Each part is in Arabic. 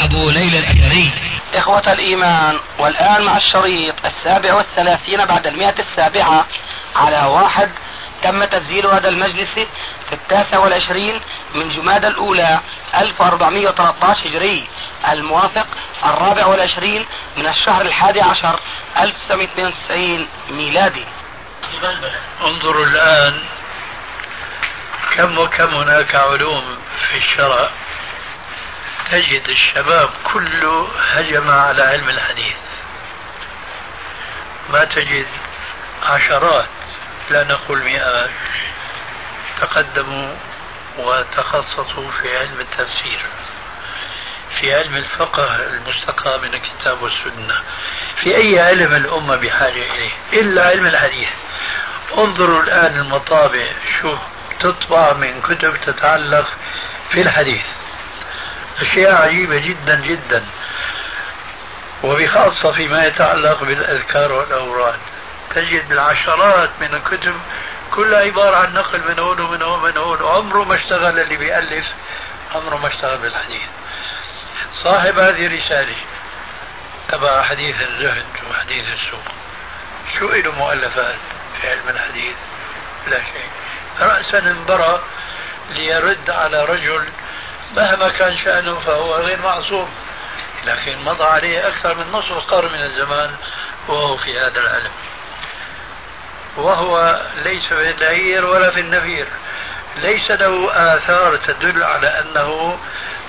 أبو ليلى الأثري إخوة الإيمان والآن مع الشريط السابع والثلاثين بعد المئة السابعة على واحد. تم تسجيل هذا المجلس في التاسع والعشرين من جماد الأولى 1413 هجري. الموافق الرابع والعشرين من الشهر الحادي عشر 1992 ميلادي. انظروا الآن كم وكم هناك علوم في الشرع. تجد الشباب كله هجم على علم الحديث. ما تجد عشرات لا نقول مئات تقدموا وتخصصوا في علم التفسير في علم الفقه المستقى من الكتاب والسنة في أي علم الأمة بحاجة إليه إلا علم الحديث. انظروا الآن المطابع شو تطبع من كتب تتعلق في الحديث. أشياء عجيبة جدا جدا وبخاصة فيما يتعلق بالأذكار والأوراد. تجد العشرات من الكتب كلها عبارة عن نقل من هون ومن هون ومن هون وعمره ما اشتغل اللي بيألف عمره ما اشتغل بالحديث. صاحب هذه الرسالة تبع حديث الزهد وحديث السوق. شو له مؤلفات في علم الحديث؟ لا شيء. رأسا انبرى ليرد على رجل مهما كان شأنه فهو غير معصوم. لكن مضى عليه أكثر من نصف قرن من الزمان وهو في هذا العلم وهو ليس في العير ولا في النفير. ليس له آثار تدل على أنه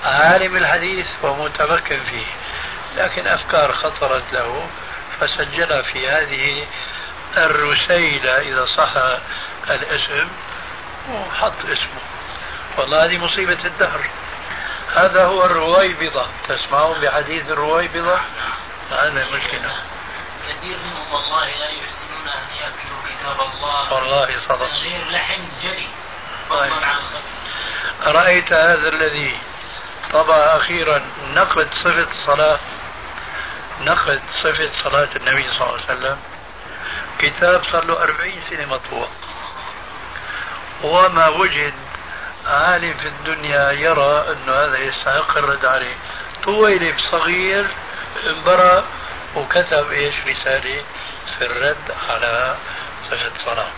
عالم الحديث ومتمكن فيه. لكن أفكار خطرت له فسجلها في هذه الرسيلة إذا صح الاسم وحط اسمه. والله هذه مصيبة الدهر. هذا هو الرويبضة. تسمعون بحديث الرويبضة؟ هذا مشكلة. كثير منهم والله لا يحسنون أن يأكلوا كتاب الله. والله صدق. غير لحم جري طيب. أرأيت هذا الذي طبع أخيرا نقد صفة الصلاة نقد صفة صلاة النبي صلى الله عليه وسلم. كتاب صار له أربعين سنة مطبوع. وما وجد عالم في الدنيا يرى أنه هذا يستحق الرد عليه. طويلب صغير انبرى وكتب إيش رسالة في الرد على صفة الصلاة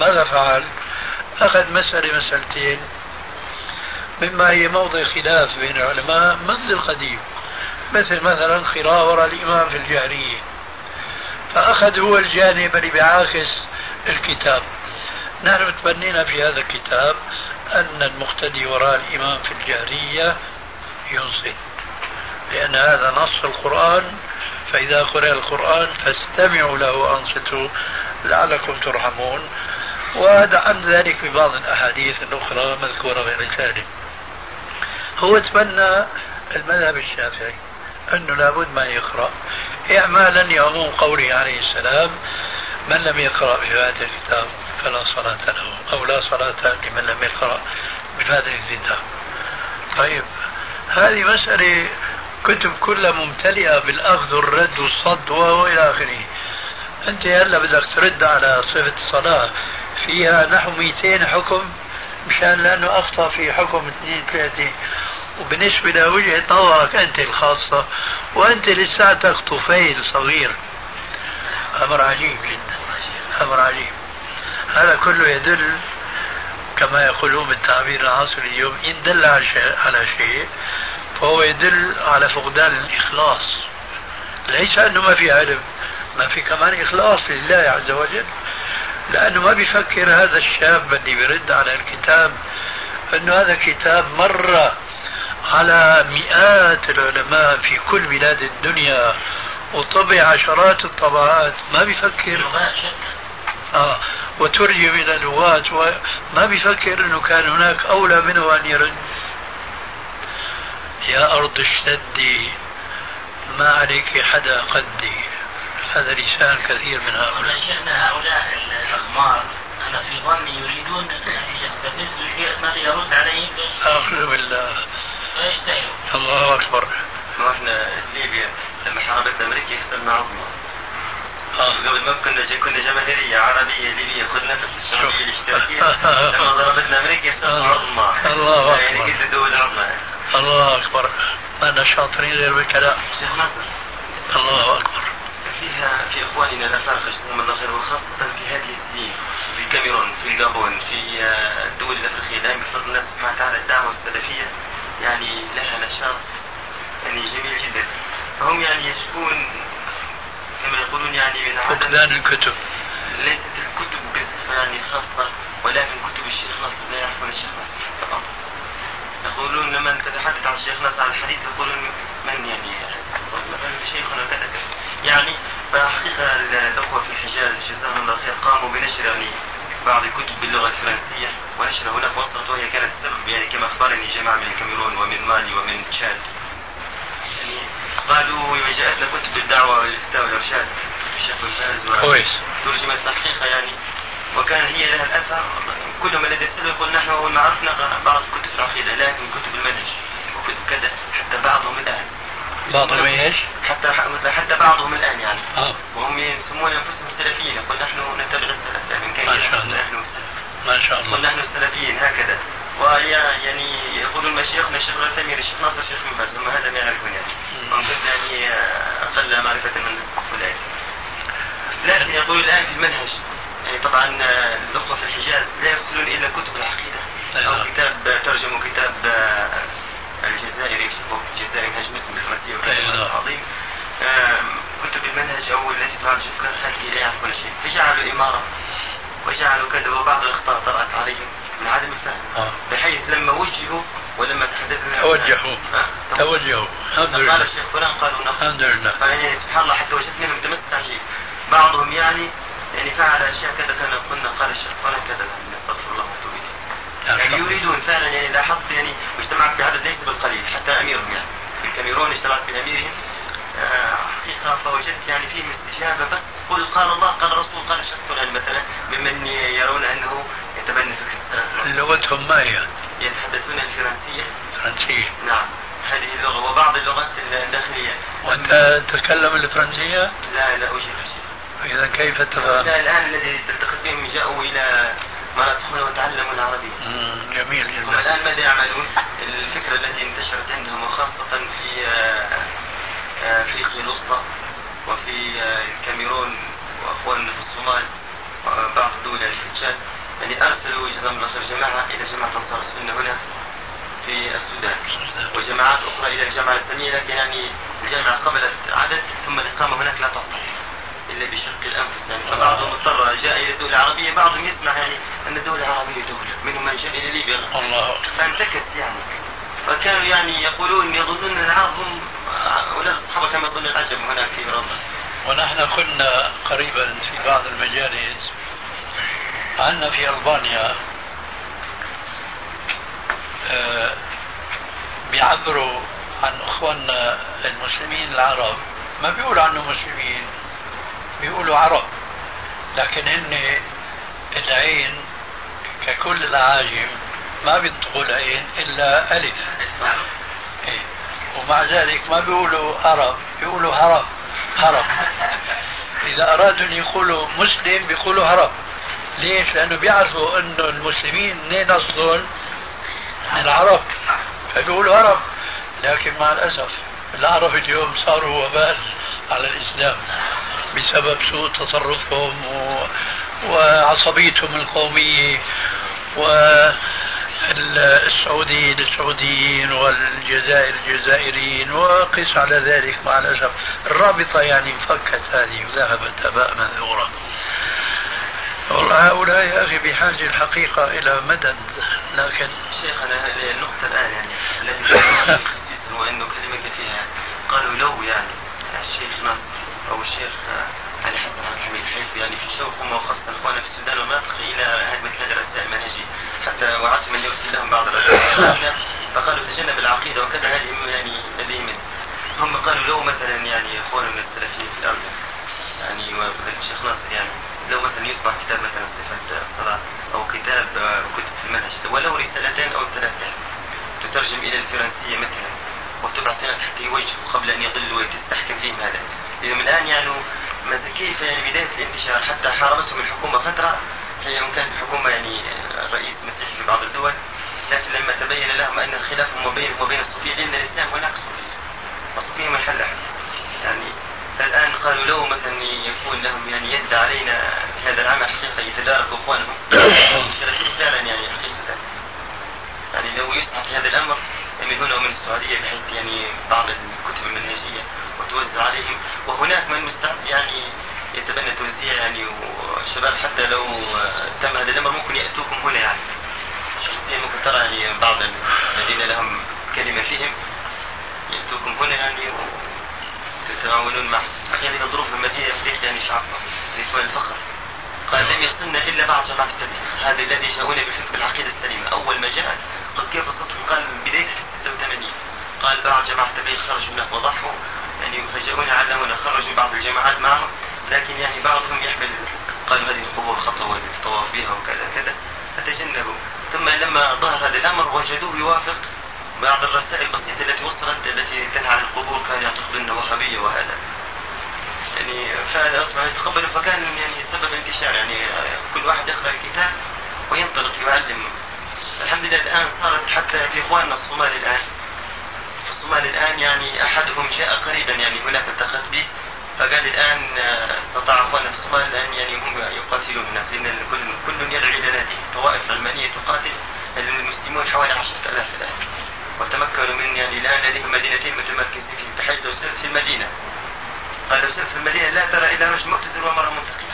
ماذا فعل؟ أخذ مسألة مسألتين. مما هي موضع خلاف بين العلماء منذ القديم. مثل مثلا وراء الإمام في الجهرية. فأخذ هو الجانب اللي بيعاكس الكتاب. نحن تبنينا في هذا الكتاب أن المقتدي وراء الإمام في الجهرية ينصت لأن هذا نص القرآن فإذا قرأ القرآن فاستمعوا له وأنصتوا لعلكم ترحمون. عن ذلك ببعض الأحاديث الأخرى مذكورة في رسالة هو تبنى المذهب الشافعي أنه لابد ما يقرأ. إعمالا لعموم قوله عليه السلام من لم يقرأ بفاتحة الكتاب فلا صلاة له أو لا صلاة لمن لم يقرأ بفاتحة الكتاب. طيب هذه مسألة كتب كلها ممتلئة بالأخذ والرد والصد وإلى آخره. أنت هلا بدك ترد على صفة الصلاة. فيها نحو 200 حكم مشان لأنه أخطأ في حكم اثنين ثلاثة. وبالنسبة لوجهة نظرك أنت الخاصة وأنت لساتك طفيل صغير. أمر عجيب جدا. أمر عجيب. هذا كله يدل كما يقولون بالتعبير العصري اليوم إن دل على شيء فهو يدل على فقدان الإخلاص. ليس أنه ما في علم ما في كمان إخلاص لله عز وجل. لأنه ما بيفكر هذا الشاب اللي بيرد على الكتاب أنه هذا كتاب مر على مئات العلماء في كل بلاد الدنيا. وطبع عشرات الطبعات. ما بيفكر. آه. وترجم إلى لغات وما بيفكر أنه كان هناك أولى منه أن يرد. يا أرض اشتدي ما عليك حدا قدي. هذا لسان كثير من هؤلاء. شيخنا هؤلاء الأغمار أنا في ظني يريدون أن يستفزوا الشيخ ما يرد عليهم؟ أعوذ بالله. الله أكبر. إحنا ليبيا. لما حاربت أمريكا خسرنا عظمى آه. قبل ما كنا كنا جماهيرية عربية ليبية خذ نفس الشعوبيه الاشتراكيه لما ضربتنا أمريكا خسرنا عظمى الله يعني أكبر. كيف الدول عظمى الله أكبر. ما شاطرين غير بالكلام شيخ نصر الله أكبر. فيها في إخواننا الافارقه جزاهم الله خير وخاصة في هذه السنين في الكاميرون في الجابون في آه، الدول الأفريقية دائما بفضل الله سبحانه وتعالى الدعوة السلفية. يعني لها نشاط يعني جميل جدا. فهم يعني يشكون كما يقولون يعني من فقدان الكتب. ليست الكتب يعني خاصة ولكن كتب الشيخ نصر لا يعرفون الشيخ نصر فقط. يقولون لما تتحدث عن الشيخ نصر عن الحديث يقولون من يعني مثلا شيخنا كذا كذا. يعني فحقيقة الأخوة في الحجاز جزاهم الله خير قاموا بنشر يعني بعض الكتب باللغة الفرنسية ونشر هناك وسط وهي كانت سبب يعني كما أخبرني جماعة من الكاميرون ومن مالي ومن تشاد. قالوا جاءتنا كتب الدعوة والإفتاء والإرشاد. الشيخ بن كويس. ترجمت الحقيقة يعني. وكان هي لها الأثر. كل ما الذي يسأل يقول نحن أول ما عرفنا بعض كتب العقيدة لكن كتب المنهج وكتب كذا حتى بعضهم الآن. بعضهم إيش؟ حتى حتى بعضهم الآن يعني. آه. وهم يسمون أنفسهم سلفيين. يقول نحن نتبع السلف يعني من الله. نحن السلف ما شاء يقول الله. نحن السلفيين هكذا. ويعني يقولون مشايخنا الشيخ العثيمين الشيخ ناصر الشيخ بن باز. هم هذا ما يعرفون يعني. هم كنت يعني أقل معرفة من هؤلاء لكن يقول الآن في المنهج يعني طبعا الاخوه في الحجاز لا يرسلون إلا كتب العقيدة. أو أيوة. كتاب ترجموا كتاب آه، الجزائري الجزائري منهج مسلم بالفرنسيه وكذا أيوة. العظيم. كتب المنهج أو التي تعالج الفقه هذه لا يعرفون شيء. فجعلوا اماره وجعلوا كذا وبعض الأخطاء طرأت عليهم. من عدم الفهم آه. بحيث لما وجهوا ولما تحدثنا توجهوا. آه، توجهوا. الحمد قال لله. الشيخ فلان قالوا الحمد لله. فيعني سبحان الله حتى وجدت منهم تمسك عجيب بعضهم يعني يعني فعل أشياء كذا كان قلنا. قال الشيخ فلان كذا. استغفر الله وأتوب إليه. يعني يريدون فعلا يعني لاحظت يعني واجتمعت بعدد ليس بالقليل حتى أميرهم يعني. في الكاميرون اجتمعت بأميرهم. آه، حقيقه فوجدت يعني فيهم استجابة بس قل قال الله قال الرسول قال الشيخ فلان مثلا ممن يرون أنه يتبنى فكر السلف لغتهم ما هي؟ يتحدثون الفرنسية فرنسية نعم هذه اللغة وبعض اللغات الداخلية وأنت تتكلم الفرنسية؟ لا لا شيء إذا كيف تفهم؟ الآن الذي تلتقط بهم جاءوا إلى مناطق هنا وتعلموا العربية مم، جميل جدا الآن ماذا يعملون؟ الفكرة التي انتشرت عندهم وخاصة في آه، آه، أفريقيا الوسطى وفي آه، الكاميرون وأخواننا في الصومال وبعض الدول يعني في تشاد. يعني أرسلوا جزاهم الله خير جماعة إلى جماعة أنصار السنة هنا في السودان وجماعات أخرى إلى الجامعة الإسلامية لكن يعني الجامعة قبلت عدد ثم الإقامة هناك لا تعطى إلا بشق الأنفس. يعني فبعضهم اضطر جاء إلى الدول العربية بعضهم يسمع يعني أن الدول العربية دولة منهم من جاء إلى ليبيا. الله أكبر. فانتكس يعني. فكانوا يعني يقولون يظنون العرب هم أولاد الصحابه كما يظن العجم هناك في اوروبا ونحن كنا قريبا في بعض المجالس عندنا في ألبانيا آه، بيعبروا عن إخواننا المسلمين العرب. ما بيقولوا عنهم مسلمين بيقولوا عرب. لكن هن العين ككل الاعاجم ما بينطقوا العين إلا ألف إيه. ومع ذلك ما بيقولوا عرب بيقولوا هرب هرب إذا أرادوا أن يقولوا مسلم بيقولوا هرب ليش؟ لأنه بيعرفوا إنه المسلمين منين اصلهم؟ من العرب فبيقولوا عرب لكن مع الأسف العرب اليوم صاروا وبال على الإسلام بسبب سوء تصرفهم و... وعصبيتهم القومية والسعوديين السعوديين والجزائر الجزائريين وقس على ذلك مع الاسف الرابطة يعني انفكت هذه وذهبت هباء منثورا والله هؤلاء يا أخي بحاجة الحقيقة إلى مدد لكن شيخنا هذه النقطة الآن يعني التي قالها الشيخ السيسي هو أنه كلمة فيها. قالوا لو يعني الشيخ نصر أو الشيخ حيث يعني في شوقهم وخاصة إخواننا في السودان والمناطق إلى هدم مثل الرسائل المنهجية حتى وعدت من يرسل لهم بعض الرسائل. فقالوا تجنب العقيدة وكذا هذه يعني لديهم هم قالوا لو مثلا يعني اخواننا السلفيين في الأرض يعني والشيخ ناصر يعني لو مثلا يطبع كتاب مثلا صفة الصلاة أو كتاب كتب في المنهج ولو رسالتين أو ثلاثة تترجم إلى الفرنسية مثلا وتبعث حتى يوجهوا قبل أن يضلوا وتستحكم فيهم هذا. اليوم الآن يعني ماذا كيف يعني بداية الانتشار حتى حاربتهم الحكومة فترة هي كانت الحكومة يعني رئيس مسيحي في بعض الدول لكن لما تبين لهم أن الخلاف بينهم وبين الصوفية لأن الإسلام هناك صوفية. والصوفية منحلة يعني فالآن قالوا لو مثلا يكون لهم يعني يد علينا في هذا العمل حقيقة يتداركوا إخوانهم. فعلا يعني حقيقة. يعني لو يسعى في هذا الأمر من هنا ومن السعودية بحيث يعني بعض الكتب المنهجية وتوزع عليهم. وهناك من مستعد يعني يتبنى توزيع يعني والشباب حتى لو تم هذا الأمر ممكن يأتوكم هنا يعني. شخصيا ممكن ترى يعني بعض الذين لهم كلمة فيهم يأتوكم هنا يعني تتعاونون مع أحيانا الظروف المادية يفرق يعني شعب لإخوان الفخر قال لم يصلنا إلا بعد جماعة التبليغ هذا الذي جاءونا بفكر العقيدة السليمة. أول ما جاء قد كيف صدق قال بداية 86 قال بعد جماعة التبليغ خرجوا هناك وضحوا يعني فجاءونا علمونا خرجوا بعض الجماعات معهم. لكن يعني بعضهم يحمل قالوا هذه القبور خطوة للطواف بها وكذا كذا. فتجنبوا ثم لما ظهر هذا الأمر وجدوه يوافق بعض الرسائل البسيطة التي وصلت التي تنهى عن القبور كان يعتقد أنه وهابية وهذا. يعني فهذا يتقبل فكان يعني سبب انتشار يعني كل واحد يقرأ الكتاب وينطلق يعلم. الحمد لله الآن صارت حتى في إخواننا الصومال الآن. في الصومال الآن يعني أحدهم جاء قريبا يعني هناك التقت به فقال الآن استطاع أخواننا في الصومال الآن يعني هم يقاتلون هناك لأن كل كل يدعو إلى ناديه طوائف علمانية تقاتل المسلمون حوالي 10000 الآن. وتمكنوا من يعني الآن لديهم مدينتين متمركزين لو سرت في المدينة. قال في المدينة لا ترى إلا رجل مؤتزر ومرأة منتقبة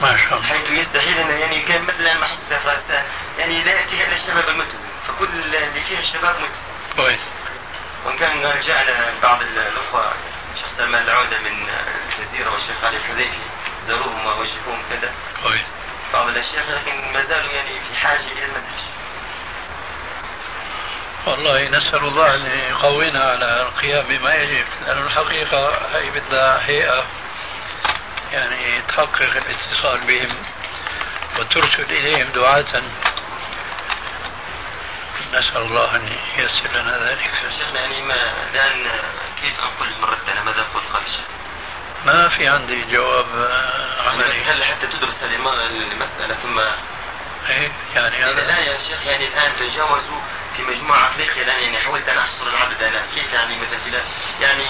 ما شاء الله. حيث يستحيل أنه يعني كان مثلا ما حصل يعني لا يأتيها إلا الشباب الملتزم فكل اللي فيها الشباب ملتزم كويس. وإن كان جاءنا بعض الأخوة شيخ سلمان العودة من الجزيرة والشيخ علي الحذيفي زاروهم ووجهوهم كذا. كويس. بعض الأشياء لكن ما زالوا يعني في حاجة إلى المنهج والله نسأل الله أن يقوينا على القيام بما يجب لأن الحقيقة هي بدها هيئة يعني تحقق الاتصال بهم وترسل إليهم دعاة. نسأل الله أن ييسر لنا ذلك. شيخنا يعني ما الآن كيف أنقل مرتنا ماذا أقول قال ما في عندي جواب عملي. هل حتى تدرس المسألة ثم إيه يعني هذا الآن يا شيخ يعني الآن تجاوزوا في مجموعة أفريقيا الآن يعني حاولت أن أحصر العدد أنا كيف يعني مثلا يعني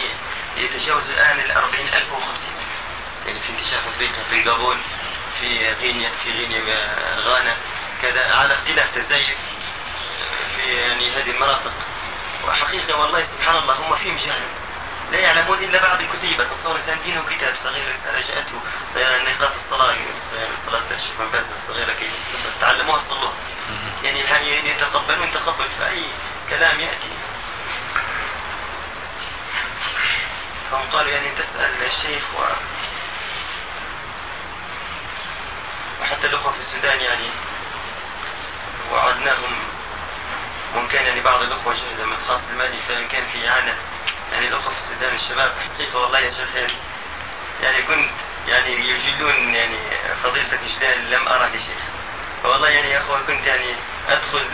يتجاوز الآن ال 40000 و 50 يعني في انكشاف أفريقيا في الجابون في غينيا في غينيا غانا. كذا على اختلاف تزايد في يعني هذه المناطق. وحقيقة والله سبحان الله هم فيهم جهل. لا يعلمون إلا بعض الكتيبة تصور انسان دينه كتاب صغير رسالة جاءته نقاط الصلاة صلاة الشيخ بن باز الصغيرة كي تعلموها صلوها يعني يعني يتقبلون تقبل في أي كلام يأتي. فهم قالوا يعني تسأل الشيخ و وحتى الأخوة في السودان يعني وعدناهم. وإن كان يعني بعض الأخوة جهد من الخاص المالي فإن كان في إعانة يعني في السودان الشباب حقيقة والله يا شيخ؟ يعني, يعني كنت يعني يجلون يعني فضيلتك إجلال لم أرى لشيخ فوالله يعني يا أخوة كنت يعني أدخل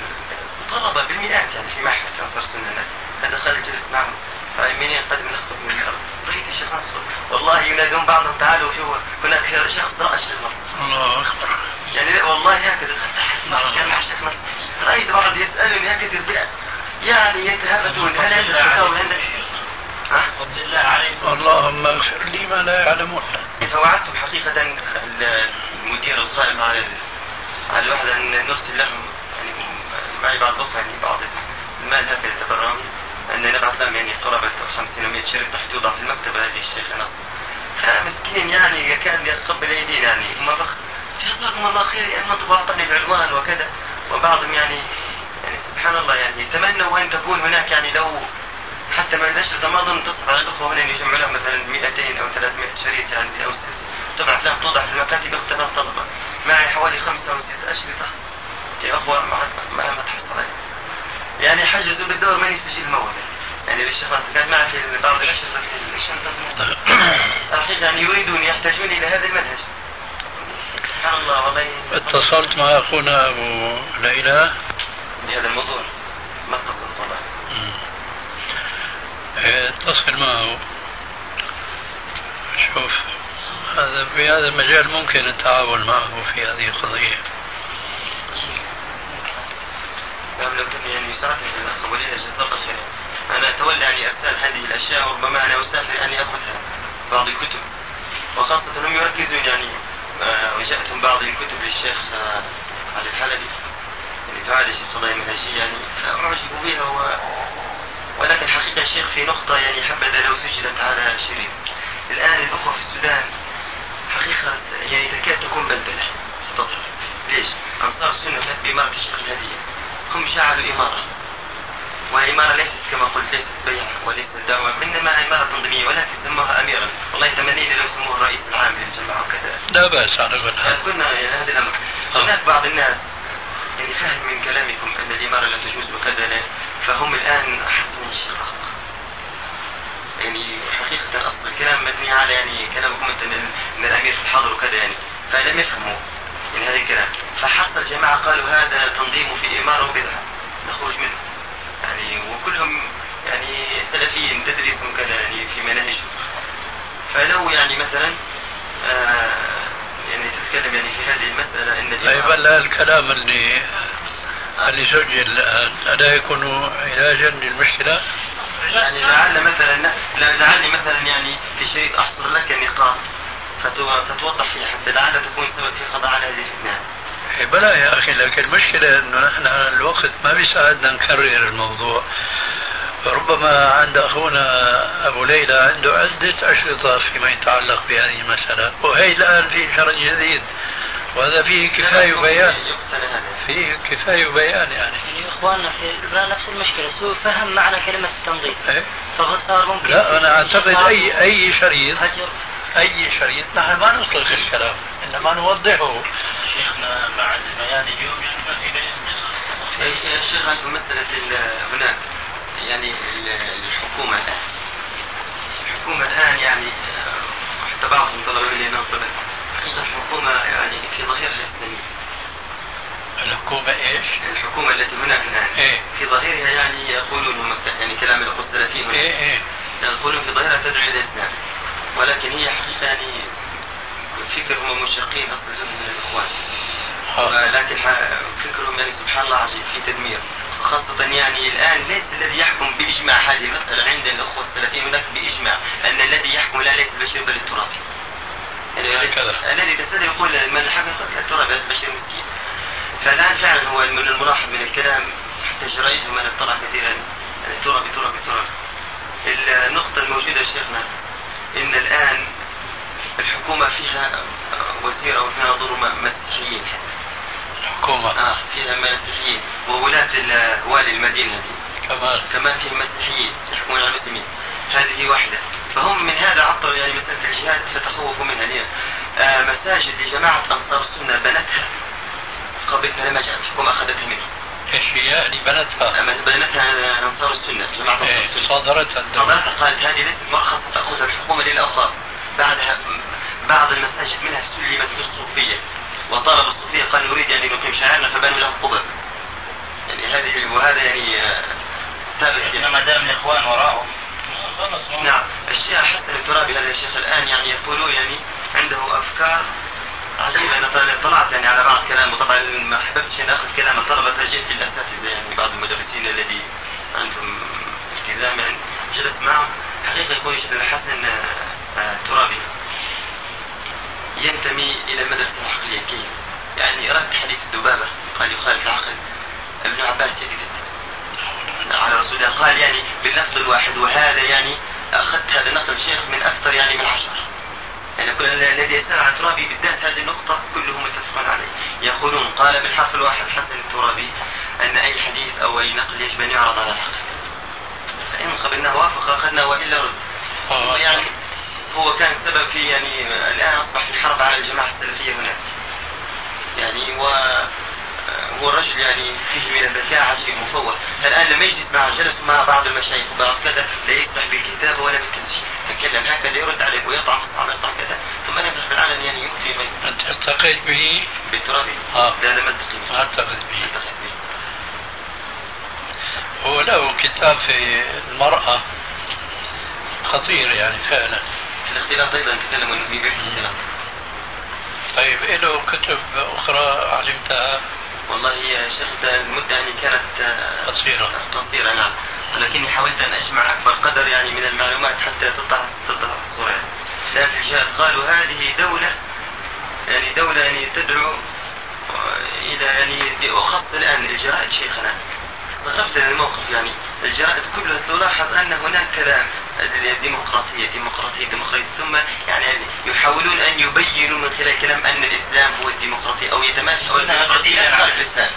طلبة بالمئات يعني في معهد أنصار سنة فدخلت جلست معهم. فاهمين قد من أخطب من الأرض رأيت الشيخ نصر والله ينادون بعضهم تعالوا شوفوا هناك شخص رأى الشيخ الله أكبر. يعني والله هكذا. كان مع الشيخ نصر رأيت بعض يسألني هكذا يعني يتهافتون هل عندك فتاوى؟ عندك فضل الله عليكم اللهم اغفر لي ما لا يعلمون فوعدتم حقيقة المدير القائم على على الوحدة أن نرسل لهم يعني معي بعض الأخوة يعني بعض المال هكذا يتبرعون. أن نبعث لهم يعني قرابة 50 و 100 شريط تحت توضع في المكتبة هذه الشيخ ناصر فمسكين يعني يكاد يقبل أيدينا يعني هم جزاكم الله خير يعني ما أعطاني العنوان وكذا. وبعضهم يعني يعني سبحان الله يعني يتمنوا أن تكون هناك يعني لو حتى ما نشرة ما اظن تصل على الاخوه هنا يجمع لهم مثلا 200 أو 300 شريط يعني أو تبعث لهم توضع في المكاتب اختلاف طلبة. معي حوالي خمسة أو ست أشرطة. يا أخوة ما ما, ما تحصل. يعني حجزوا بالدور من يستجيب الموت يعني ناصر كان معي في بعض الأشرطة في الشنطة المحترمة يعني يريدون يحتاجون إلى هذا المنهج. سبحان الله والله. اتصلت مع أخونا أبو ليلى. بهذا الموضوع. ما اتصلت والله. اتصل معه. شوف هذا في هذا المجال ممكن التعاون معه في هذه القضية. نعم يعني يساعدني الاخ وليد أنا اتولى يعني ارسال هذه الأشياء وربما أنا اسافر اني اخذها بعض الكتب. وخاصة هم يركزون يعني آه، وجاءتهم بعض الكتب للشيخ آه، علي الحلبي اللي تعالج القضايا المنهجية يعني. فأعجب بها. ولكن حقيقة الشيخ في نقطة يعني حبذا لو سجلت على شريط الآن الأخوة في السودان حقيقة يعني تكاد تكون بلبلة. ستظهر ليش؟ أنصار السنة كانت بإمارة الشيخ الهدية هم جعلوا إمارة. والإمارة ليست كما قلت ليست بيع وليست دعوة إنما إمارة تنظيمية ولا تسموها أميرا. والله تمنينا لو سموه الرئيس العام للجماعة وكذا. لا بأس على كل كنا يعني هذا الأمر. هناك بعض الناس يعني فهم من كلامكم أن الإمارة لا تجوز وكذا فهم الآن من أخطأ يعني حقيقة أصل الكلام مبني على يعني كلامكم أنت أن الأمير في الحاضر وكذا يعني فلم يفهموا يعني هذا الكلام. فحصل الجماعة قالوا هذا تنظيم في إمارة وبدعة نخرج منه. يعني وكلهم يعني سلفيين تدرسهم كذا يعني في مناهجهم فلو يعني مثلا آه يعني تتكلم يعني في هذه المسألة أن طيب الكلام اللي سجل الآن ألا يكون علاجا للمشكلة؟ يعني لعل مثلا لعلي مثلا يعني في شريط أحصر لك نقاط فتوضح فيها حتى لعل تكون سبب في قضاء على هذه الفتنة. إيه، بلا يا أخي لكن المشكلة أنه نحن الوقت ما بيساعدنا نكرر الموضوع. ربما عند أخونا أبو ليلى عنده عدة أشرطة فيما يتعلق بهذه المسألة. وهي الآن في شرع جديد. وهذا فيه كفاية بيان. فيه كفاية بيان يعني. يعني إخواننا في لبنان نفس المشكلة سوء فهم معنى كلمة التنظيم. إيه؟ فصار ممكن لا أنا أعتقد اي أي شريط هجر. أي شريط. نحن ما نطلق الكلام إنما نوضحه. شيخنا بعد بيان اليوم يعني الشيخ في مسألة هناك يعني الحكومة الآن. الحكومة الآن يعني حتى بعضهم طلب مني ننطلق الحكومة يعني في ظاهرها إسلامية الحكومة إيش؟ الحكومة التي هناك الآن. إيه؟ في ظاهرها يعني يقولون يعني كلام الأخوة السلفيين هنا. إيه إيه. يقولون في ظاهرها تدعو إلى الإسلام. ولكن هي حقيقة يعني فكرهم منشقين أصلا من الإخوان. لكن فكرهم يعني سبحان الله عجيب في تدمير. خاصة يعني الآن ليس الذي يحكم بإجماع هذه المسألة عند الأخوة السلفيين هناك بإجماع أن الذي يحكم لا ليس البشير بل التراب. يعني الذي تستدعي يقول من حكم التراب البشير مسكين فالآن فعلا هو من الملاحظ من الكلام حتى جرائدهم من اطلع كثيرا. يعني تراب تراب تراب. النقطة الموجودة شيخنا إن الآن الحكومة فيها وزيرة وفيها دور مسيحيين. الحكومة آه فيها مسيحيين وولاة والي المدينة. دي كمان كمان فيها مسيحيين يحكمون على المسلمين. هذه واحدة. فهم من هذا عطلوا يعني مسألة الجهاد فتخوفوا منها اليوم. آه مساجد لجماعة أنصار السنة بنتها. قبلتها لما جاءت الحكومة أخذتها منها. إيش هي؟ اللي بنتها؟ بنتها أنصار السنة جماعة أنصار إيه، السنة. صادرتها صادرتها قالت هذه ليست مرخصة تأخذها الحكومة للاوقاف بعدها بعض المساجد منها سلمت للصوفيه وطالب الصوفيه قال نريد أن نقيم شعارنا فبنوا له قبب يعني هذه وهذا يعني آه، ثابت ما دام الاخوان وراءهم نعم. الشيخ حسن الترابي هذا الشيخ الآن يعني يقولون يعني عنده أفكار عجيبة. أنا طلعت يعني على بعض كلامه. طبعا ما حببتش أن أخذ كلام الطلبة فجئت الأساتذة يعني بعض المدرسين الذي عندهم التزام يعني. جلست معهم. حقيقة يقول الشيخ حسن الترابي آه، ينتمي إلى المدرسة العقلية يعني رد حديث الذبابة قال يخالف العقل. ابن عباس يكذب على رسول الله. قال يعني باللفظ الواحد وهذا يعني أخذت هذا النقل الشيخ من أكثر يعني من عشرة. يعني كل الذي يسأل عن الترابي بالذات هذه النقطة كلهم متفقون عليه. يقولون قال بالحرف الواحد حسن الترابي أن أي حديث أو أي نقل يجب أن يعرض على العقل فإن قبلناه وافق أخذنا وإلا رد. آه. يعني هو كان سبب في يعني الآن أصبح في حرب على الجماعة السلفية هناك. يعني و هو الرجل يعني فيه من الذكاء شيء مفوه الآن لما يجلس مع جلس مع بعض المشايخ وبعض كذا لا يسمح بالكتابه ولا بالتسجيل. يتكلم هكذا يرد عليك ويطعن طعن يطعن كذا. ثم يفتح بالعلن يعني يؤتي ما أنت التقيت به؟ بالتراب. آه. لا لم ألتقي ما ألتقيت به. ألتقيت به. هو له كتاب في المرأة. خطير يعني فعلا. الاختلاط أيضا تكلموا في بيت الاختلاط طيب له كتب أخرى علمتها؟ والله يا شيخ المدة يعني كانت آه، قصيرة. قصيرة نعم. ولكني حاولت أن أجمع أكبر قدر يعني من المعلومات حتى تطلع تطلع يعني. لأن في الجهاد قالوا هذه دولة يعني دولة يعني تدعو آه، إلى يعني وخاصة الآن الجرائد شيخنا. استغربت الموقف يعني الجرائد كلها تلاحظ أن هناك كلام الديمقراطيه ديمقراطية ديمقراطية ثم يعني يحاولون أن يبينوا من خلال كلام أن الإسلام هو الديمقراطيه أو يتماشى أو الديمقراطية مع الإسلام.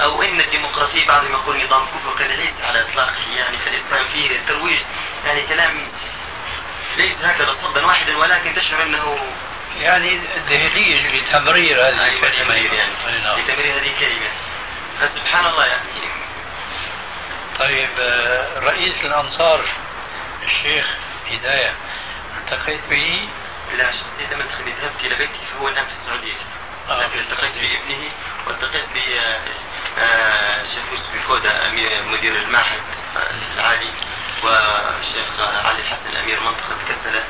أو إن الديمقراطية بعضهم يقول نظام كفر كذا ليس على إطلاقه يعني في الإسلام فيه ترويج. يعني كلام ليس هكذا صدا واحدا ولكن تشعر أنه يعني ذهنية لتمرير هذه أيوة، الكلمة. تمرير يعني نعم. لتمرير هذه الكلمة. فسبحان الله يعني. طيب آه، رئيس الأنصار الشيخ هداية التقيت به؟ لا شخصيا لم ادخل ذهبت إلى بيته فهو في السعودية. آه، لكن التقيت بابنه والتقيت ب آه، شيخ يوسف الكودا أمير- مدير المعهد آه، العالي والشيخ علي الحسن امير منطقة كسلة.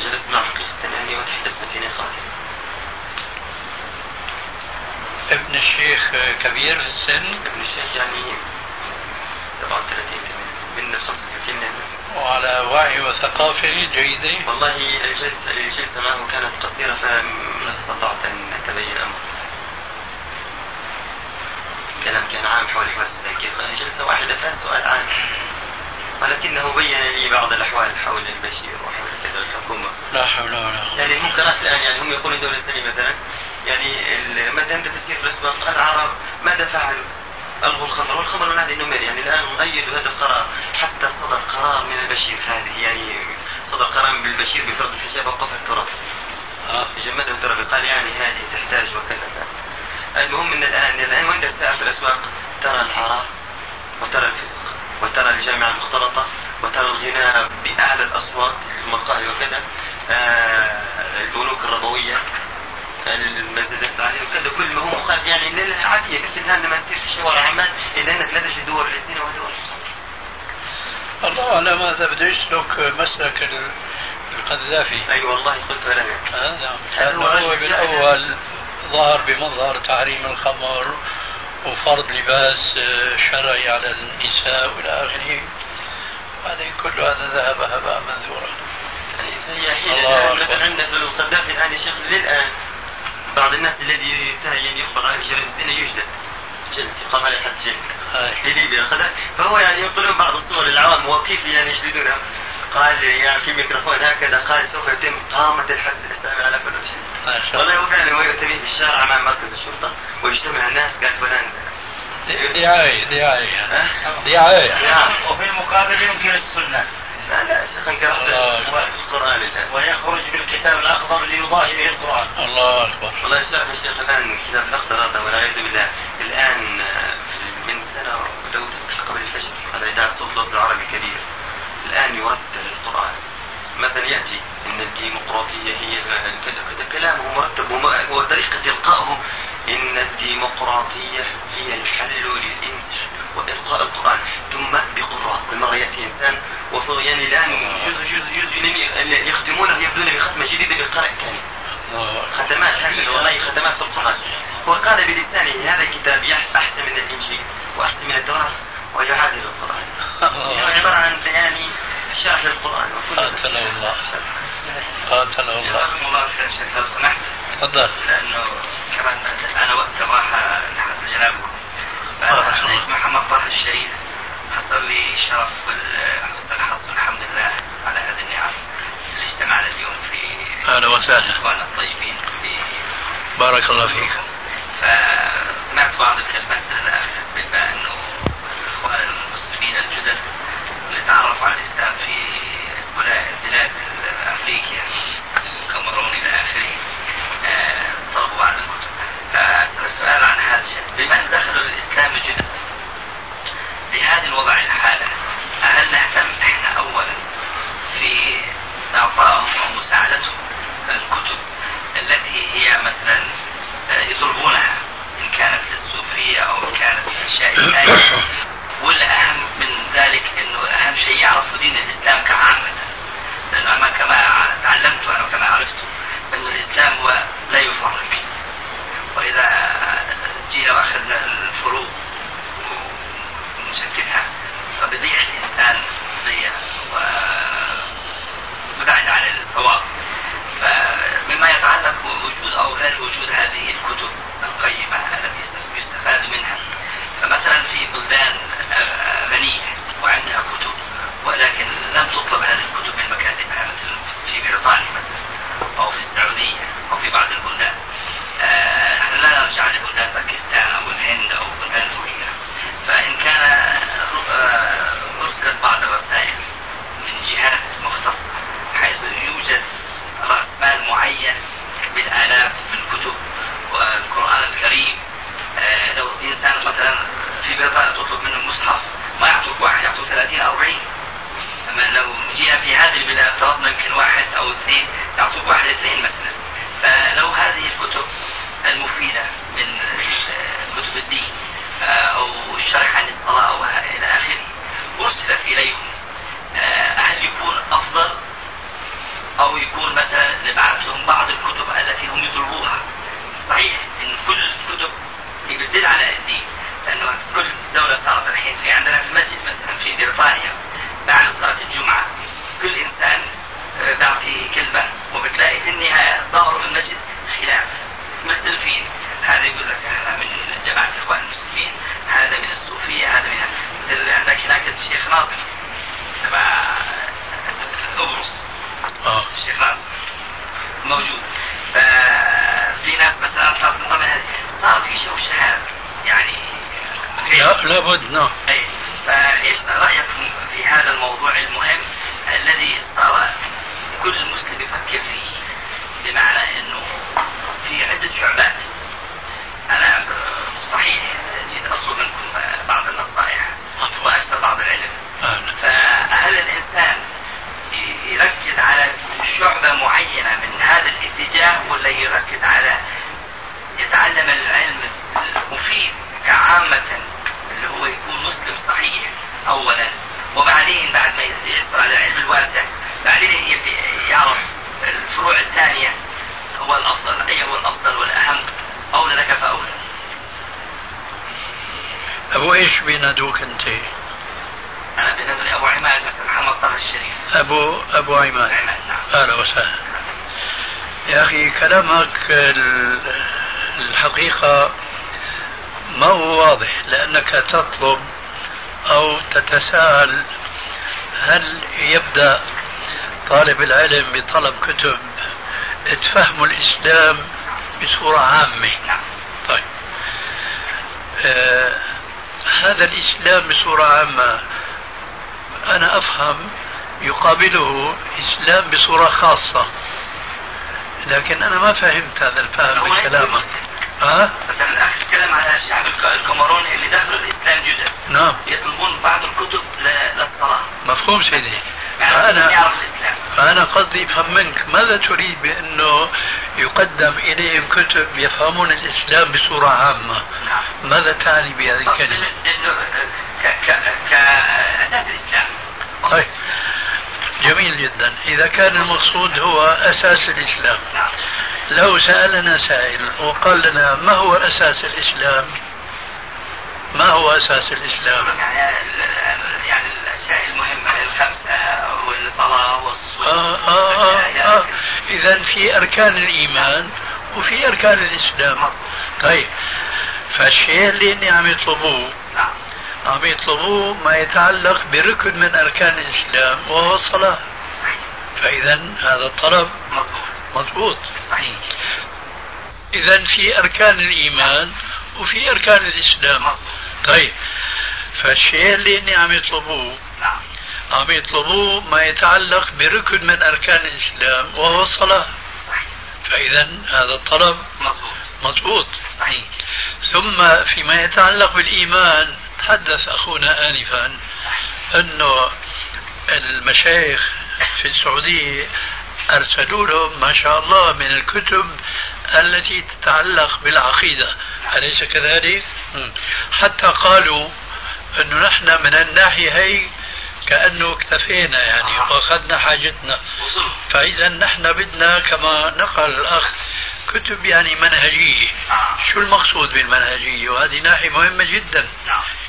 جلست معه حقيقه يعني وتحدثنا في نقاط. ابن الشيخ آه، كبير في السن؟ ابن الشيخ يعني 37 من 35 يعني. وعلى وعي وثقافة جيدة. والله الجلسه الجلسه معه كانت قصيرة فما استطعت أن أتبين الأمر. كلام كان عام حول حوار كيف جلسة واحدة فيها سؤال عام. ولكنه بين لي بعض الأحوال حول البشير وحول كذا الحكومة. لا حول ولا قوة. يعني المنكرات الآن يعني هم يقولون دولة سليمة مثلا. يعني مثلا عند تفسير الأسباق العرب ماذا فعلوا؟ ألغوا الخمر والخمر هذه النمر يعني الآن مؤيد هذا القرار. حتى صدر قرار من البشير. هذه يعني صدر قرار من البشير بفرض الحجاب وقف التراب. آه. جمده التراب. قال يعني هذه تحتاج وكذا. المهم إن الان الآن وانت في الأسواق؟ ترى الحرام وترى الفسق وترى الجامعة المختلطة وترى الغناء بأعلى الأصوات المقاهي وكذا. آه البنوك الربويه المزادات وكذا كل ما هو مخالف. يعني للعافيه مثل الان لما تصير في الشوارع عمان الا أنك لا تجد دور الزنا ودور الله أعلم هذا بده يسلك مسلك ال- القذافي. أي والله قلت له آه نعم. هذا هو بالأول ظهر بمظهر تحريم الخمر وفرض لباس آه، شرعي على النساء وإلى آخره. بعدين كل هذا ذهب هباء منثورا. يعني هي. مثلا عندنا في القذافي الآن يا شيخ للآن بعض الناس الذي ينتهي يعني يخبر عليه جلد الزنا يجلد جلد يقام عليه حد جلد. آه. في ليبيا خذ- فهو يعني ينقلون بعض الصور للعوام وكيف يعني يجلدونها؟ قال يعني في ميكروفون هكذا قال سوف يتم قامة الحد الإسلامي على كل شيء. والله الله. هو فعلا ويؤتى به في الشارع امام مركز الشرطة ويجتمع الناس قال فلان. دعاية دعاية؟ دعاية نعم. وفي المقابل ينكر السنة. لا لا شيخ الان ويخرج بالكتاب الأخضر ليضاهي به القرآن. الله أكبر. والله شيخ الشيخ الآن كتاب الأخضر هذا والعياذ بالله. الآن آه، من لو تفتح قبل الفجر على اذاعه صوت العربي كبير. الآن يرتل القرآن. مثلا يأتي إن الديمقراطية هي كذا كلامه مرتب وطريقة إلقائه إن الديمقراطية هي الحل للانس والقاء القرآن ثم بقراء كل مره ياتي إنسان وفي يعني الآن جزء جزء جزء لم يختمونه يبدون بختمه جديدة بقراء كامل الله أكبر. ختمات هكذا والله ختمات في القرآن. وقال بلسانه هذا الكتاب أحسن من الإنجيل وأحسن من التوراة ويعادل القرآن. هو عبارة عن يعني شرح للقرآن قاتله الله. قاتله الله. جزاكم الله خير شيخ لو سمحت. تفضل. لأنه كمان أنا وقت الراحه لحد جنابكم محمد طه الشريف حصل لي شرف الحظ الحمد لله على هذه النعم اللي اجتمعنا اليوم في أهلا وسهلا اخواننا الطيبين في بارك الله فيك. فسمعت بعض الكلمات الاخ بما أنه الإخوان المسلمين الجدد اللي تعرفوا على الإسلام في بلاد أفريقيا كاميرون إلى آخره آه، طلبوا عن الكتب. السؤال عن هذا الشيء. بمن دخل الإسلام جدا. بهذا الوضع الحالة هل نهتم إحنا أولا في إعطائهم ومساعدتهم الكتب التي هي مثلا يطلبونها؟ إن كانت للصوفية أو إن كانت للشيعية والأهم من ذلك أنه أهم شيء يعرفوا دين الإسلام كعامة. لأنه كما تعلمت وكما عرفت أن الإسلام هو لا يفرق. وإذا جينا وأخذنا الفروق ونشتتها فبيضيع الإنسان ضيع وبعد عن الصواب فمما يتعلق بوجود أو غير وجود هذه الكتب القيمة التي يستفاد منها فمثلا في بلدان غنية وعندها كتب ولكن لم تطلب هذه الكتب من مكاتبها مثل في بريطانيا مثلا أو في السعودية أو في بعض البلدان إحنا لا نرجع لبلدان باكستان أو الهند أو بلدان وغيرها فإن كان أرسلت بعض الرسائل من جهات مختصة حيث يوجد رأس مال معين بالآلاف من الكتب والقرآن الكريم لو إنسان مثلا في بريطانيا تطلب منه مصحف ما يعطوك واحد يعطوك 30 40 أما لو جينا في هذه البلاد طلبنا يمكن واحد أو اثنين يعطوك واحد اثنين مثلا فلو هذه الكتب المفيدة من كتب الدين أو شرح عن الصلاة أو إلى آخره أرسلت إليهم هل يكون أفضل أو يكون مثلا نبعث لهم بعض الكتب التي هم يطلبوها صحيح إن كل الكتب هي بتدل على الدين لأنه كل دولة صارت الحين في عندنا في المسجد مثلا في بريطانيا بعد صلاة الجمعة كل إنسان بيعطي كلمة وبتلاقي في النهاية ظهروا في المسجد خلاف مختلفين هذا يقول لك إحنا من جماعة الإخوان المسلمين هذا من الصوفية هذا من مثل عندك هناك الشيخ ناصر تبع قبرص آه الشيخ ناصر موجود ففي ناس مثلا صار من ضمن هذه صار في شوشهات يعني لا لابد نعم اي فايش رايك في هذا الموضوع المهم الذي صار كل مسلم يفكر فيه بمعنى إنه في عدة شعبات. أنا صحيح جيت أطلب منكم بعض النصائح وأكثر بعض العلم. أهلا. فهل الإنسان يركز على شعبة معينة من هذا الاتجاه ولا يركز على يتعلم العلم المفيد كعامة اللي هو يكون مسلم صحيح أولا؟ وبعدين بعد ما يحصل على العلم الواسع بعدين يعرف الفروع الثانية هو الأفضل أي هو الأفضل والأهم أولى لك فأولى. أبو إيش بينادوك أنت؟ أنا لي أبو عماد محمد طه الشريف أبو أبو عماد نعم. أهلا وسهلا. يا أخي كلامك ال- الحقيقة ما هو واضح لأنك تطلب أو تتساءل هل يبدأ طالب العلم بطلب كتب تفهم الإسلام بصورة عامة. نعم. طيب. آه هذا الإسلام بصورة عامة أنا أفهم يقابله إسلام بصورة خاصة لكن أنا ما فهمت هذا الفهم من كلامك ها؟ مثلا الأخ تكلم على الشعب الك- الكاميروني اللي دخلوا الإسلام جدد نعم. يطلبون بعض الكتب ل- للصلاة مفهوم سيدي. يعني فأنا فأنا قصدي أفهم منك ماذا تريد بأنه يقدم إليهم كتب يفهمون الإسلام بصورة عامة؟ نعم. ماذا تعني بهذه الكلمة؟ إنه ك- كأساس الإسلام. طيب. جميل جدا. إذا كان المقصود هو أساس الإسلام. لو سألنا سائل وقال لنا ما هو أساس الإسلام؟ ما هو أساس الإسلام؟ يعني يعني الأشياء المهمة الخمسة والصلاة والصوم آه آه آه. آه. إذا في أركان الإيمان وفي أركان الإسلام. طيب. فالشيء اللي إني عم يطلبوه. نعم. عم يطلبوه ما يتعلق بركن من أركان الإسلام وهو الصلاة. فإذا هذا الطلب مضبوط. إذا في أركان الإيمان وفي أركان الإسلام. طيب فالشيء اللي إني عم يطلبوه نعم عم يطلبوه ما يتعلق بركن من أركان الإسلام وهو الصلاة. فإذا هذا الطلب مضبوط. مضبوط صحيح ثم فيما يتعلق بالإيمان تحدث أخونا آنفا أنه المشايخ في السعودية أرسلوا لهم ما شاء الله من الكتب التي تتعلق بالعقيدة. أليس كذلك؟ حتى قالوا أنه نحن من الناحية هي كأنه اكتفينا يعني وأخذنا حاجتنا. فإذا نحن بدنا كما نقل الأخ كتب يعني منهجية. شو المقصود بالمنهجية؟ وهذه ناحية مهمة جدا.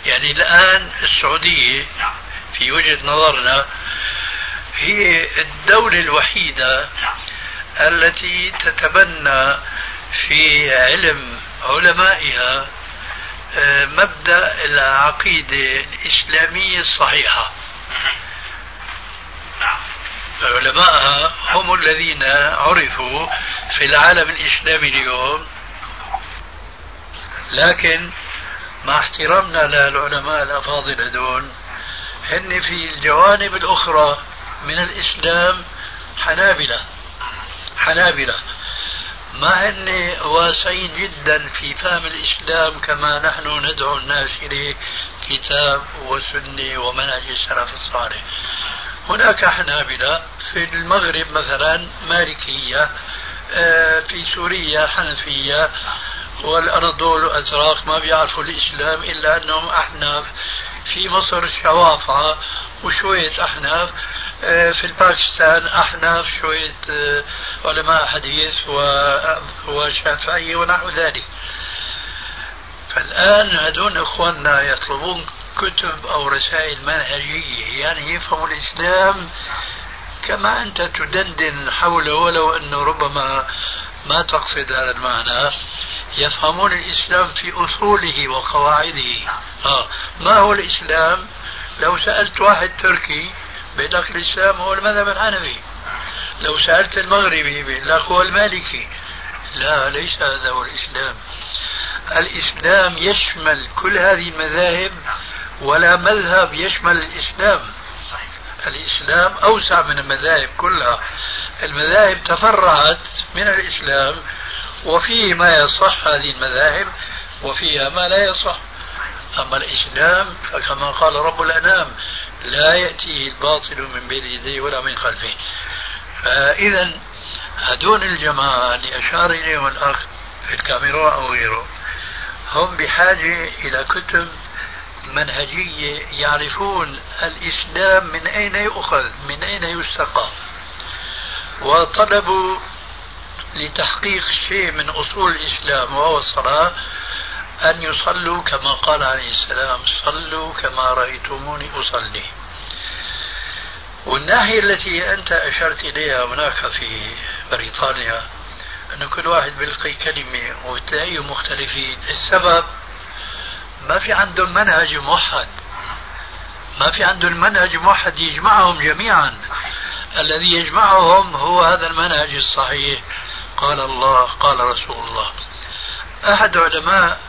يعني الآن السعودية في وجهة نظرنا هي الدولة الوحيدة التي تتبنى في علم علمائها آه، مبدأ العقيدة الإسلامية الصحيحة. علماءها هم الذين عرفوا في العالم الإسلامي اليوم. لكن مع احترامنا للعلماء الأفاضل هذول هن في الجوانب الأخرى من الإسلام حنابلة. حنابلة. ما هن واسعين جدا في فهم الإسلام كما نحن ندعو الناس إليه كتاب وسنة ومنهج السلف الصالح. هناك حنابلة في المغرب مثلا مالكية آه، في سوريا حنفية والأناضول الأزراق ما بيعرفوا الإسلام إلا أنهم أحناف. في مصر شوافعة وشوية أحناف آه، في الباكستان أحناف شوية آه، علماء حديث وشافعية ونحو ذلك. فالآن هذون إخواننا يطلبون كتب أو رسائل منهجية يعني يفهموا الإسلام كما أنت تدندن حوله ولو أنه ربما ما تقصد هذا المعنى. يفهمون الإسلام في أصوله وقواعده. آه. ما هو الإسلام؟ لو سألت واحد تركي لك الإسلام هو المذهب الحنفي. لو سألت المغربي لك هو المالكي. لا ليس هذا هو الإسلام. الإسلام يشمل كل هذه المذاهب ولا مذهب يشمل الإسلام. الإسلام أوسع من المذاهب كلها. المذاهب تفرعت من الإسلام وفيه ما يصح هذه المذاهب وفيها ما لا يصح. أما الإسلام فكما قال رب الأنام لا يأتيه الباطل من بين يديه ولا من خلفه. فإذا هدول الجماعة اللي أشار إليهم الأخ في الكاميرا أو غيره هم بحاجة إلى كتب منهجية يعرفون الإسلام من أين يؤخذ من أين يستقى. وطلبوا لتحقيق شيء من أصول الإسلام وهو الصلاة أن يصلوا كما قال عليه السلام صلوا كما رأيتموني أصلي. والناحية التي أنت أشرت إليها هناك في بريطانيا أن كل واحد بيلقي كلمة وبتلاقيهم مختلفين. السبب ما في عندهم منهج موحد. ما في عندهم منهج موحد يجمعهم جميعا. الذي يجمعهم هو هذا المنهج الصحيح. قال الله قال رسول الله. أحد علماء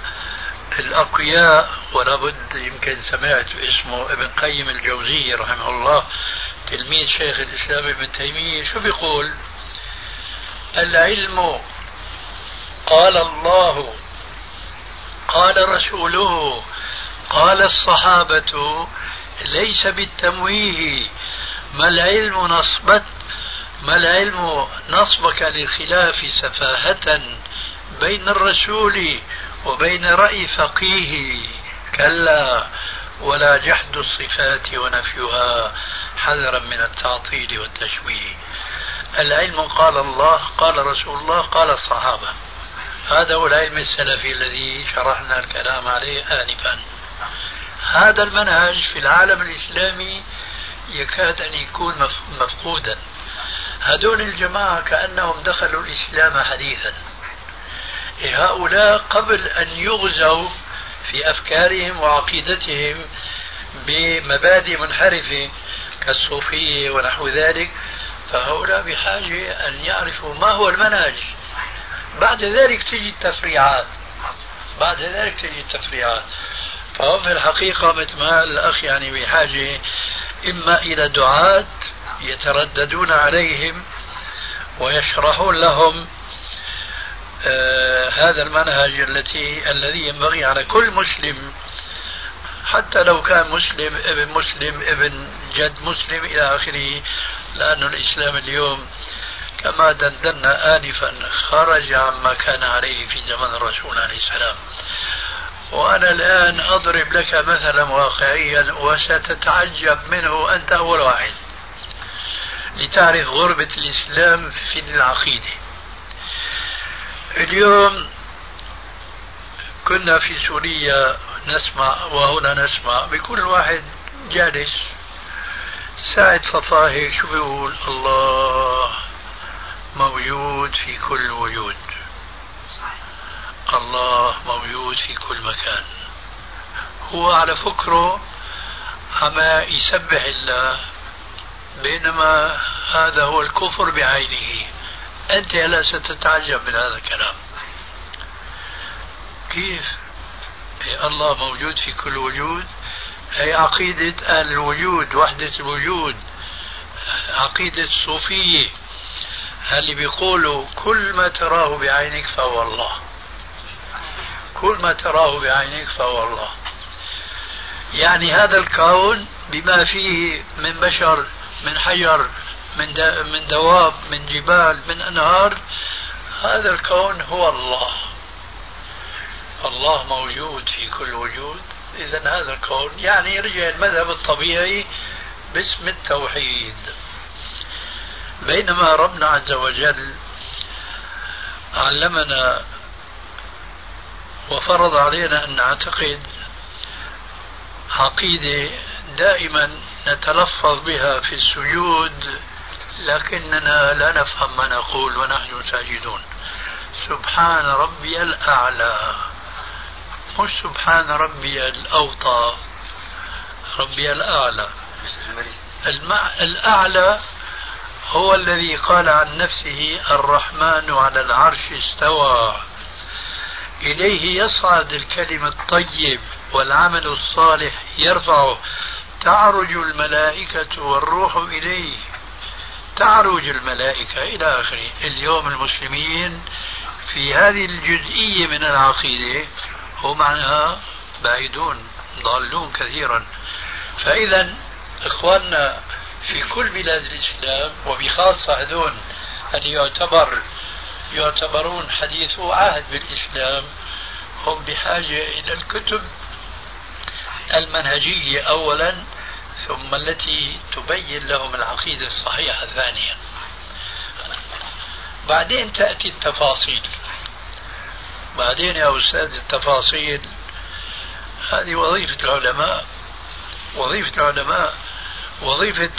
الأقوياء ولا بد يمكن سمعت اسمه ابن قيم الجوزي رحمه الله تلميذ شيخ الإسلام ابن تيمية. شو بيقول العلم قال الله قال رسوله قال الصحابة ليس بالتمويه ما العلم نصبت ما العلم نصبك للخلاف سفاهة بين الرسول وبين رأي فقيه؟ كلا ولا جحد الصفات ونفيها حذرا من التعطيل والتشويه. العلم قال الله قال رسول الله قال الصحابة. هذا هو العلم السلفي الذي شرحنا الكلام عليه آنفا. هذا المنهج في العالم الإسلامي يكاد أن يكون مفقودا. هذول الجماعة كأنهم دخلوا الإسلام حديثا. هؤلاء قبل أن يغزوا في أفكارهم وعقيدتهم بمبادئ منحرفة كالصوفية ونحو ذلك فهؤلاء بحاجة أن يعرفوا ما هو المنهج. بعد ذلك تجي التفريعات. بعد ذلك تجي التفريعات. فهم في الحقيقة مثل ما الأخ يعني بحاجة إما إلى دعاة يترددون عليهم ويشرحون لهم آه هذا المنهج التي الذي ينبغي على كل مسلم حتى لو كان مسلم ابن مسلم ابن جد مسلم إلى آخره لأن الإسلام اليوم كما دندنا آنفا خرج عما كان عليه في زمن الرسول عليه السلام. وأنا الآن أضرب لك مثلا واقعيا وستتعجب منه أنت أول واحد. لتعرف غربة الإسلام في العقيدة. اليوم كنا في سوريا نسمع وهنا نسمع بكل واحد جالس ساعة صفاه هيك شو بيقول؟ الله. موجود في كل وجود. الله موجود في كل مكان. هو على فكره عما يسبح الله بينما هذا هو الكفر بعينه. أنت لا ستتعجب من هذا الكلام. كيف؟ الله موجود في كل وجود. هي عقيدة الوجود وحدة الوجود. عقيدة الصوفية اللي بيقولوا كل ما تراه بعينك فهو الله. كل ما تراه بعينك فهو الله. يعني هذا الكون بما فيه من بشر من حجر من من دواب من جبال من أنهار هذا الكون هو الله. الله موجود في كل وجود. اذا هذا الكون يعني يرجع المذهب الطبيعي باسم التوحيد. بينما ربنا عز وجل علمنا وفرض علينا أن نعتقد عقيدة دائما نتلفظ بها في السجود لكننا لا نفهم ما نقول ونحن ساجدون. سبحان ربي الأعلى مش سبحان ربي الأوطى ربي الأعلى. المع... الأعلى هو الذي قال عن نفسه الرحمن على العرش استوى. إليه يصعد الكلم الطيب والعمل الصالح يرفعه. تعرج الملائكة والروح إليه. تعرج الملائكة إلى آخره. اليوم المسلمين في هذه الجزئية من العقيدة هم عنها بعيدون ضالون كثيرا. فإذا إخواننا في كل بلاد الإسلام وبخاصة هذون اللي يعتبر يعتبرون حديثو عهد بالإسلام هم بحاجة إلى الكتب المنهجية أولا ثم التي تبين لهم العقيدة الصحيحة ثانيا. بعدين تأتي التفاصيل. بعدين يا أستاذ التفاصيل. هذه وظيفة العلماء. وظيفة العلماء وظيفة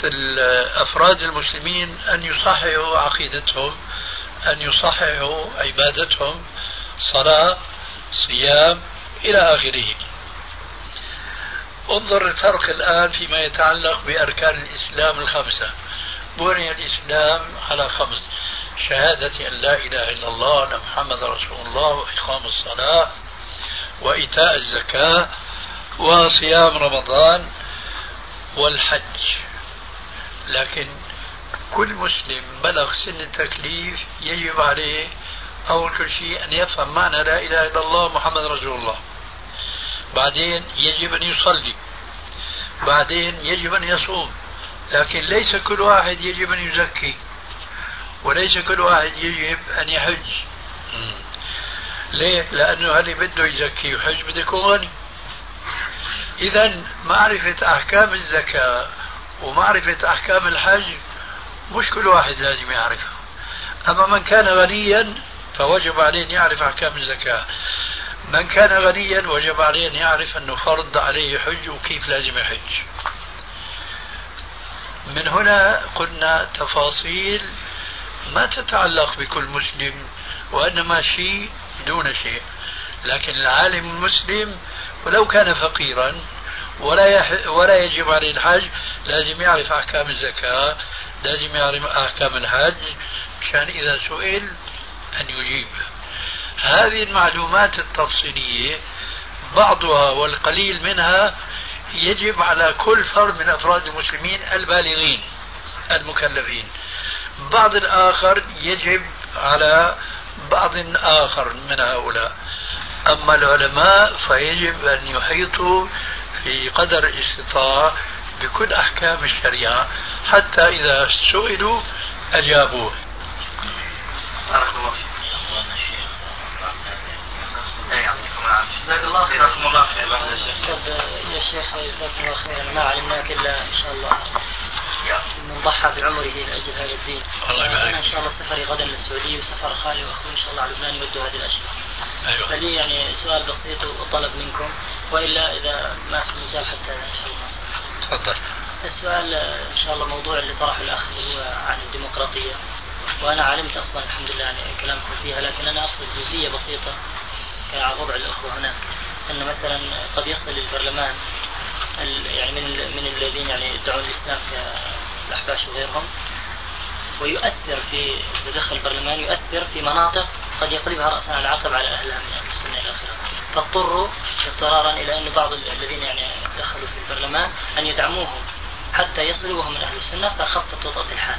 أفراد المسلمين أن يصححوا عقيدتهم أن يصححوا عبادتهم صلاة صيام إلى آخره. انظر الفرق الآن فيما يتعلق بأركان الإسلام الخمسة. بني الإسلام على خمس شهادة أن لا إله إلا الله أن محمد رسول الله وإقام الصلاة وإيتاء الزكاة وصيام رمضان والحج. لكن كل مسلم بلغ سن التكليف يجب عليه أول كل شيء أن يفهم معنى لا إله إلا الله محمد رسول الله. بعدين يجب أن يصلي. بعدين يجب أن يصوم. لكن ليس كل واحد يجب أن يزكي. وليس كل واحد يجب أن يحج. ليه؟ لأنه اللي بده يزكي ويحج بده يكون غني. إذا معرفة أحكام الزكاة ومعرفة أحكام الحج مش كل واحد لازم يعرفها. أما من كان غنيا فوجب عليه أن يعرف أحكام الزكاة. من كان غنيا وجب عليه أن يعرف أنه فرض عليه حج وكيف لازم يحج. من هنا قلنا تفاصيل ما تتعلق بكل مسلم وإنما شيء دون شيء. لكن العالم المسلم ولو كان فقيرا ولا. ولا يجب عليه الحج لازم يعرف أحكام الزكاة لازم يعرف أحكام الحج مشان إذا سئل أن يجيب هذه المعلومات التفصيلية بعضها والقليل منها يجب على كل فرد من أفراد المسلمين البالغين المكلفين بعض الآخر يجب على بعض آخر من هؤلاء أما العلماء فيجب أن يحيطوا في قدر الاستطاعة بكل أحكام الشريعة حتى إذا سئلوا أجابوه. بارك الله فيك. جزاك الله خير. رحمه الله خير. يا شيخ جزاك الله خيرا ما علمناك إلا إن شاء الله. من ضحى بعمره لاجل هذا الدين. الله يبارك إن شاء الله سفري غدا للسعودية وسفر خالي وأخوي إن شاء الله على لبنان يودوا هذه الأشياء. أيوه. فلي يعني سؤال بسيط وطلب منكم وإلا إذا ما في مجال حتى إن شاء الله. تفضل. السؤال إن شاء الله موضوع اللي طرحه الأخ اللي هو عن الديمقراطية. وأنا علمت أصلا الحمد لله يعني كلامكم فيها لكن أنا أقصد جزئية بسيطة على وضع الأخوة هناك. إن مثلا قد يصل البرلمان يعني من من الذين يعني يدعون الإسلام كالأحباش وغيرهم ويؤثر في دخل البرلمان يؤثر في مناطق قد يقلبها راسا على عقب على اهلها من السنة إلى آخره فاضطروا اضطرارا إلى أن بعض الذين يعني دخلوا في البرلمان أن يدعموهم حتى يصلوا وهم من أهل السنة فخفت وطأت الحال.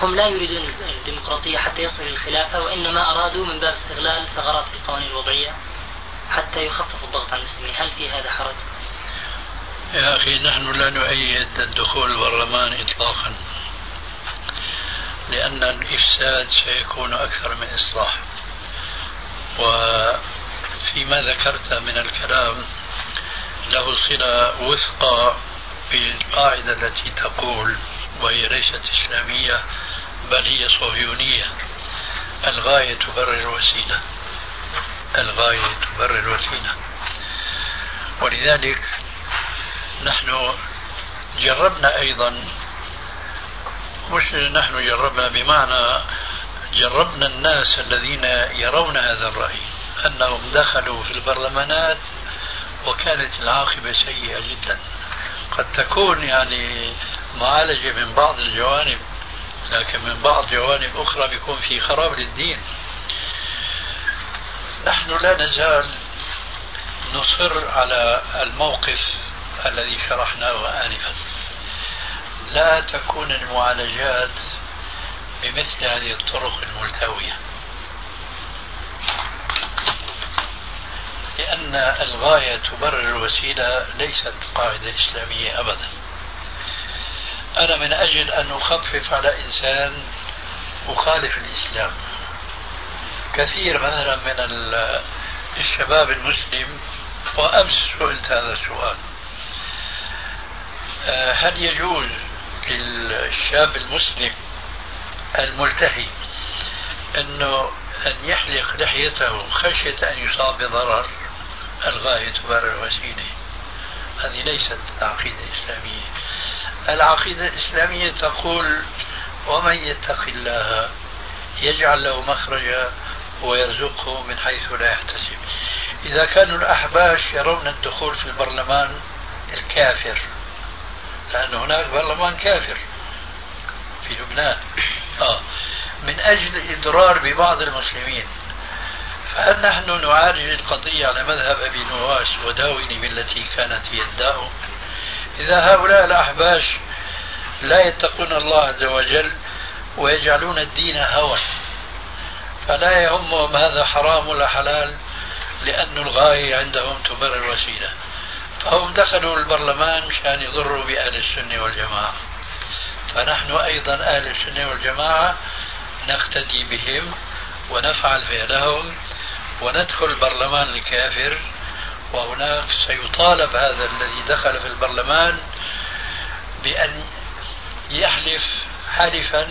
هم لا يريدون الديمقراطية حتى يصلوا للخلافه وإنما أرادوا من باب استغلال ثغرات في القوانين الوضعية حتى يخفف الضغط على المسلمين، هل في هذا حرج؟ يا أخي نحن لا نؤيد الدخول البرلمان إطلاقا لأن الإفساد سيكون أكثر من إصلاح وفيما ذكرت من الكلام له صلة وثقى بالقاعدة التي تقول وهي ليست إسلامية بل هي صهيونية. الغاية تبرر الوسيلة. الغاية تبرر الوسيلة. ولذلك نحن جربنا أيضا مش نحن جربنا بمعنى جربنا الناس الذين يرون هذا الرأي أنهم دخلوا في البرلمانات وكانت العاقبة سيئة جدا. قد تكون يعني معالجة من بعض الجوانب لكن من بعض جوانب أخرى بيكون في خراب للدين. نحن لا نزال نصر على الموقف الذي شرحناه آنفا. لا تكون المعالجات بمثل هذه الطرق الملتوية. لأن الغاية تبرر الوسيلة ليست قاعدة إسلامية أبدا. أنا من أجل أن أخفف على إنسان أخالف الإسلام. كثير مثلا من الشباب المسلم وأمس سئلت هذا السؤال. آه، هل يجوز للشاب المسلم الملتهي أنه أن يحلق لحيته خشية أن يصاب بضرر الغاية تبرر الوسيلة. هذه ليست عقيدة إسلامية. العقيدة الإسلامية تقول ومن يتق الله يجعل له مخرجا ويرزقه من حيث لا يحتسب. إذا كانوا الأحباش يرون الدخول في البرلمان الكافر لأن هناك برلمان كافر في لبنان. آه من أجل الإضرار ببعض المسلمين. فهل نحن نعالج القضية على مذهب أبي نواس وداوني بالتي كانت هي الداء. إذا هؤلاء الأحباش لا يتقون الله عز وجل ويجعلون الدين هوى فلا يهمهم هذا حرام ولا حلال لأن الغاية عندهم تبرر الوسيلة. فهم دخلوا البرلمان مشان يضروا بأهل السنة والجماعة. فنحن أيضا أهل السنة والجماعة نقتدي بهم ونفعل فعلهم وندخل البرلمان الكافر وهناك سيطالب هذا الذي دخل في البرلمان بأن يحلف حلفا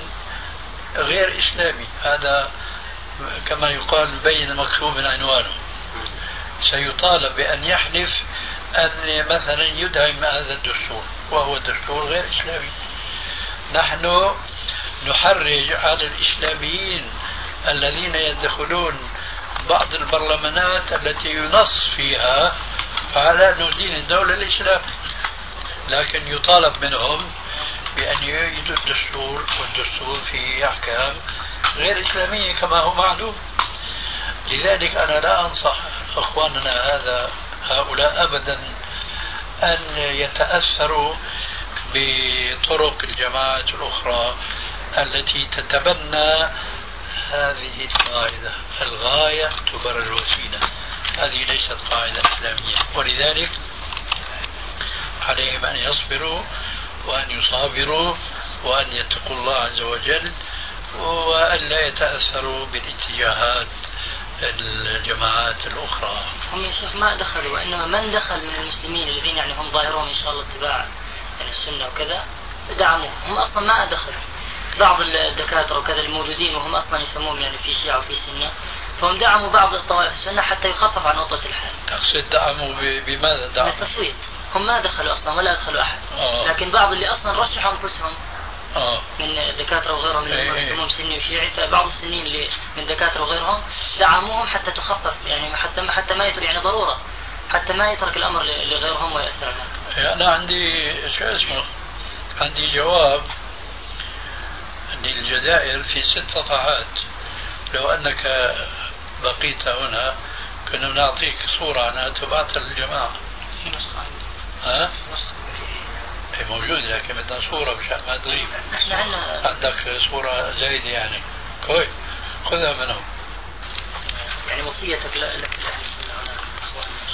غير إسلامي. هذا كما يقال بين المكتوب من عنوانه. سيطالب بأن يحلف أن مثلا يدعم هذا الدستور وهو دستور غير إسلامي. نحن نحرج على الإسلاميين الذين يدخلون بعض البرلمانات التي ينص فيها على دين الدولة الإسلام لكن يطالب منهم بأن يعيدوا الدستور والدستور فيه أحكام غير إسلامية كما هو معلوم. لذلك أنا لا أنصح إخواننا هذا هؤلاء أبدا أن يتأثروا بطرق الجماعات الأخرى التي تتبنى هذه القاعدة الغاية تبرر الوسيلة هذه ليست قاعدة إسلامية. ولذلك عليهم أن يصبروا وأن يصابروا وأن يتقوا الله عز وجل وأن لا يتأثروا بالاتجاهات الجماعات الأخرى. هم يا شيخ ما دخلوا وإنما من دخل من المسلمين الذين يعني هم ظاهرهم إن شاء الله اتباع يعني السنة وكذا دعموه هم أصلا ما دخلوا بعض الدكاترة وكذا الموجودين وهم أصلا يسموهم يعني في شيعة وفي سنة فهم دعموا بعض الطوائف السنة حتى يخفف عن وطأة الحال تقصد دعموا بماذا دعموا؟ بالتصويت هم ما دخلوا أصلا ولا أدخلوا أحد آه. لكن بعض اللي أصلا رشحوا أنفسهم آه. من الدكاتره وغيرهم اللي إيه، إيه. يسمون سني وشيعي فبعض السنيين اللي من الدكاتره وغيرهم دعموهم حتى تخفف يعني حتى حتى ما يترك يعني ضرورة حتى ما يترك الأمر لغيرهم ويأثر عليهم. أنا عندي شو اسمه عندي جواب للجزائر في ست صفحات. لو أنك بقيت هنا كنا نعطيك صورة عنها تبعث للجماعة. في نسخه ها؟ هي موجودة لكن بدنا صورة مشان ما تغيب نحن عندنا. عندك صورة زايدة يعني. كويس خذها منهم. يعني وصيتك لك لاهل السنة ولا آه،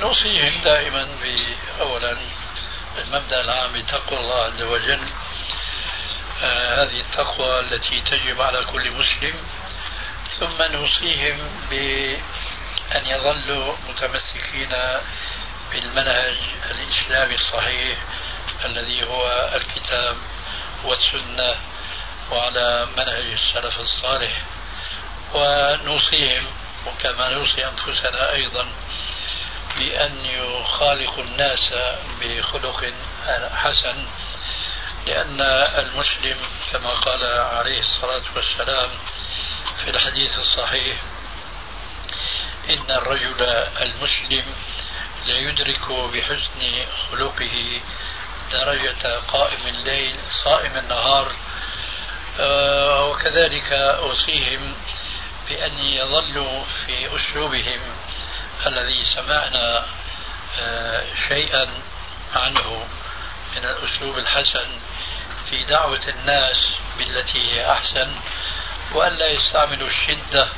نوصيهم دائما أولا المبدأ العام بتقوى الله عز وجل. آه، هذه التقوى التي تجب على كل مسلم. ثم نوصيهم بأن يظلوا متمسكين بالمنهج الإسلامي الصحيح الذي هو الكتاب والسنة وعلى منهج السلف الصالح. ونوصيهم وكما نوصي أنفسنا أيضا بأن يخالقوا الناس بخلق حسن لأن المسلم كما قال عليه الصلاة والسلام في الحديث الصحيح إن الرجل المسلم لا يدرك بحسن خلقه درجة قائم الليل صائم النهار آه، وكذلك أوصيهم بأن يظلوا في أسلوبهم. الذي سمعنا آه، شيئا عنه من الأسلوب الحسن في دعوة الناس بالتي هي أحسن وألا يستعملوا الشدة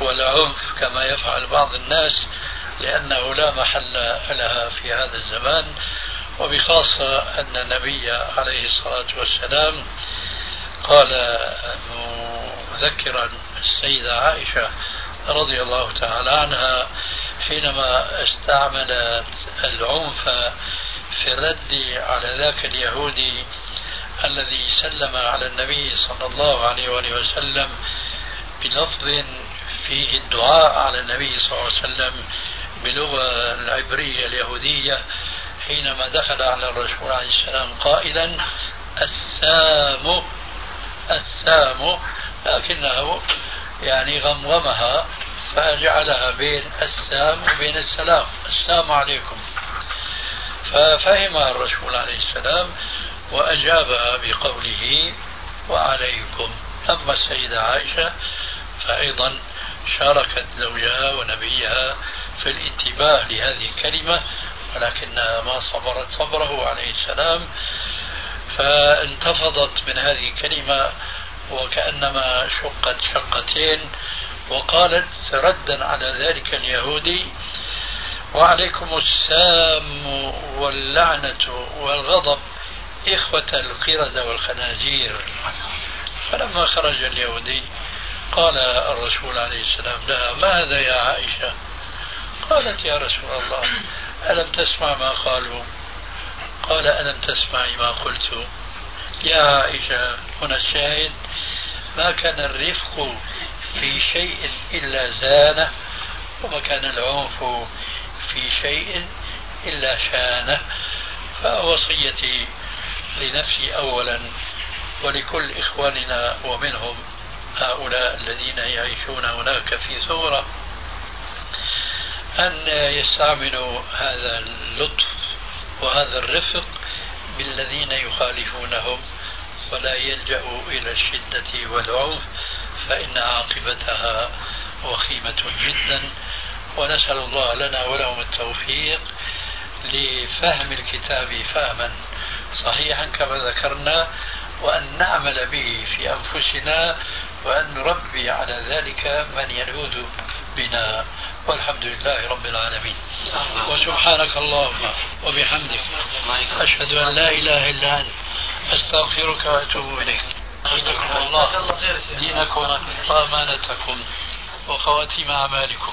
والعنف كما يفعل بعض الناس لأنه لا محل لها في هذا الزمان وبخاصة أن النبي عليه الصلاة والسلام قال مذكرا السيدة عائشة رضي الله تعالى عنها حينما استعملت العنف في الرد على ذاك اليهودي الذي سلم على النبي صلى الله عليه وآله وسلم بلفظ فيه الدعاء على النبي صلى الله عليه وسلم باللغة العبرية اليهودية حينما دخل على الرسول عليه السلام قائلا السام السام لكنه يعني غمغمها فجعلها بين السام وبين السلام. السلام عليكم. ففهمها الرسول عليه السلام وأجابها بقوله وعليكم. أما السيدة عائشة فأيضا شاركت زوجها ونبيها في الانتباه لهذه الكلمة ولكنها ما صبرت صبره عليه السلام فانتفضت من هذه الكلمة وكأنما شقت شقتين وقالت ردا على ذلك اليهودي وعليكم السام واللعنة والغضب إخوة القردة والخنازير. فلما خرج اليهودي قال الرسول عليه السلام لها ما هذا يا عائشة؟ قالت يا رسول الله ألم تسمع ما قالوا؟ قال ألم تسمعي ما قلت؟ يا عائشة هنا الشاهد ما كان الرفق في شيء إلا زانه وما كان العنف في شيء إلا شانه. فوصيتي لنفسي أولا ولكل إخواننا ومنهم هؤلاء الذين يعيشون هناك في ثورة أن يستعملوا هذا اللطف وهذا الرفق بالذين يخالفونهم ولا يلجأوا إلى الشدة والعنف. فإن عاقبتها وخيمة جدا. ونسأل الله لنا ولهم التوفيق لفهم الكتاب فهما صحيحا كما ذكرنا وأن نعمل به في أنفسنا وأن نربي على ذلك من يلوذ بنا. والحمد لله رب العالمين. وسبحانك اللهم وبحمدك أشهد أن لا إله إلا أنت أستغفرك وأتوب إليك. حفظكم الله دينكم وأمانتكم وخواتيم أعمالكم.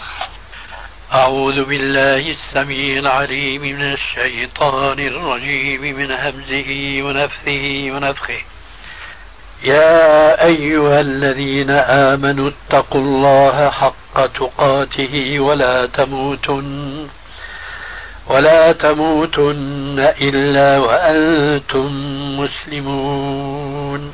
أعوذ بالله السميع العليم من الشيطان الرجيم من همزه ونفثه ونفخه. يا أيها الذين آمنوا اتقوا الله حق تقاته ولا تموتن ولا تموتن إلا وأنتم مسلمون.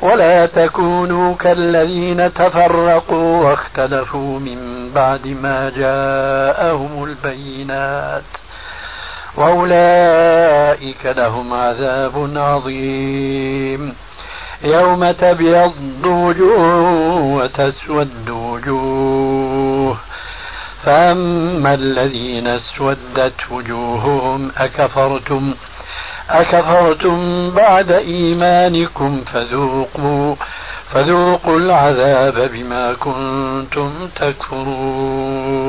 ولا تكونوا كالذين تفرقوا واختلفوا من بعد ما جاءهم البينات وأولئك لهم عذاب عظيم. يوم تبيض وجوه وتسود وجوه. فأما الذين اسودت وجوههم أكفرتم أكفرتم بعد إيمانكم فذوقوا فذوقوا العذاب بما كنتم تكفرون.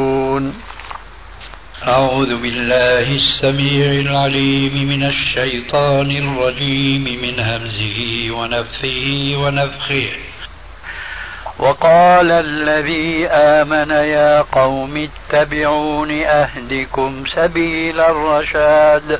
أعوذ بالله السميع العليم من الشيطان الرجيم من همزه ونفثه ونفخه. وقال الذي آمن يا قوم اتبعون أهدكم سبيل الرشاد.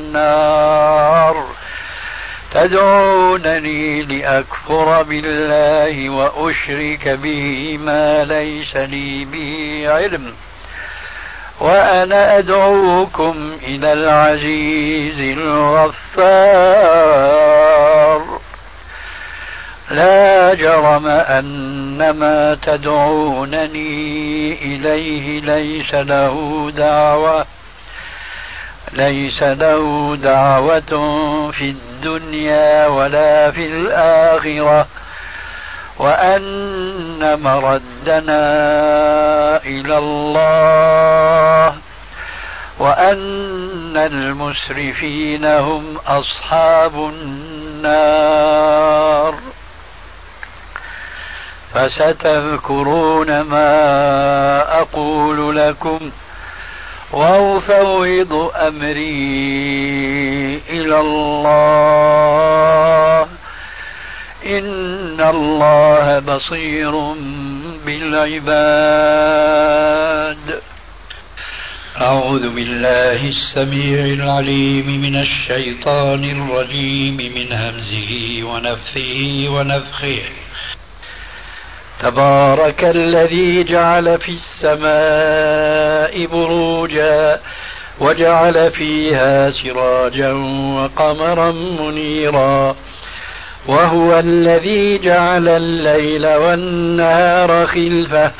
النار. تدعونني لأكفر بالله وأشرك به ما ليس لي به علم. وأنا أدعوكم إلى العزيز الغفار. لا جرم أن ما تدعونني إليه ليس له دعوة. ليس له دعوة في الدنيا ولا في الآخرة. وأن مردنا إلى الله. وأن المسرفين هم أصحاب النار. فستذكرون ما أقول لكم. وأفوض أمري إلى الله. إن الله بصير بالعباد. أعوذ بالله السميع العليم من الشيطان الرجيم من همزه ونفثه ونفخه. تبارك الذي جعل في السماء بروجا وجعل فيها سراجا وقمرا منيرا وهو الذي جعل الليل والنهار خلفة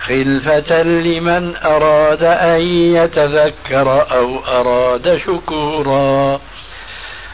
خلفة لمن أراد أن يتذكر أو أراد شكورا.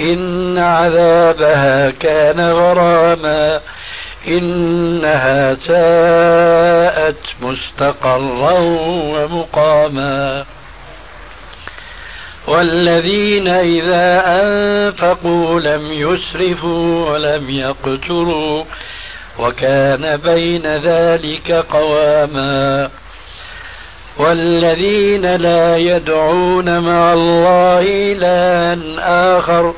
إن عذابها كان غراما إنها ساءت مستقرا ومقاما. والذين إذا أنفقوا لم يسرفوا ولم يقتروا وكان بين ذلك قواما. والذين لا يدعون مع الله إلها آخر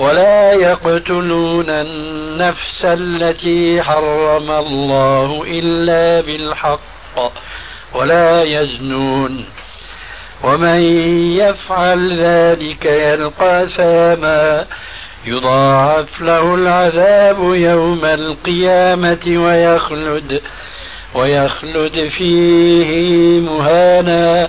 ولا يقتلون النفس التي حرم الله إلا بالحق ولا يزنون. ومن يفعل ذلك يلقى ثاما يضاعف له العذاب يوم القيامة ويخلد ويخلد فيه مهانا.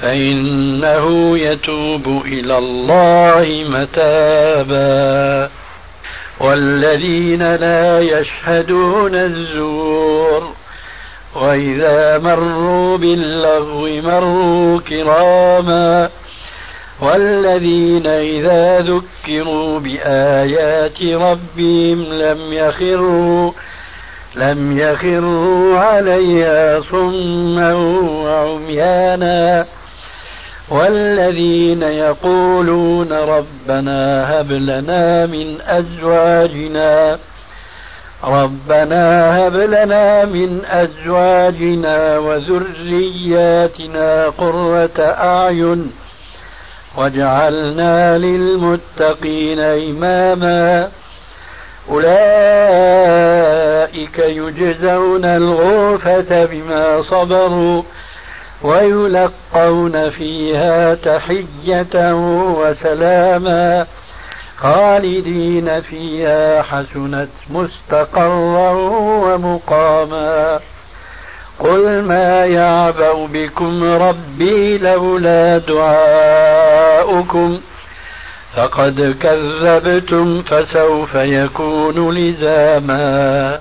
فإنه يتوب إلى الله متابا. والذين لا يشهدون الزور وإذا مروا باللغو مروا كراما. والذين إذا ذكروا بآيات ربهم لم يخروا لم يخروا عليها صما وعميانا. والذين يقولون ربنا هب لنا من أزواجنا ربنا هب لنا من أزواجنا وذرياتنا قرة أعين واجعلنا للمتقين إماما. أولئك يجزون الغرفة بما صبروا. ويلقون فيها تحية وسلاما خالدين فيها حسنت مستقرا ومقاما قل ما يعبأ بكم ربي لولا دعاؤكم فقد كذبتم فسوف يكون لزاما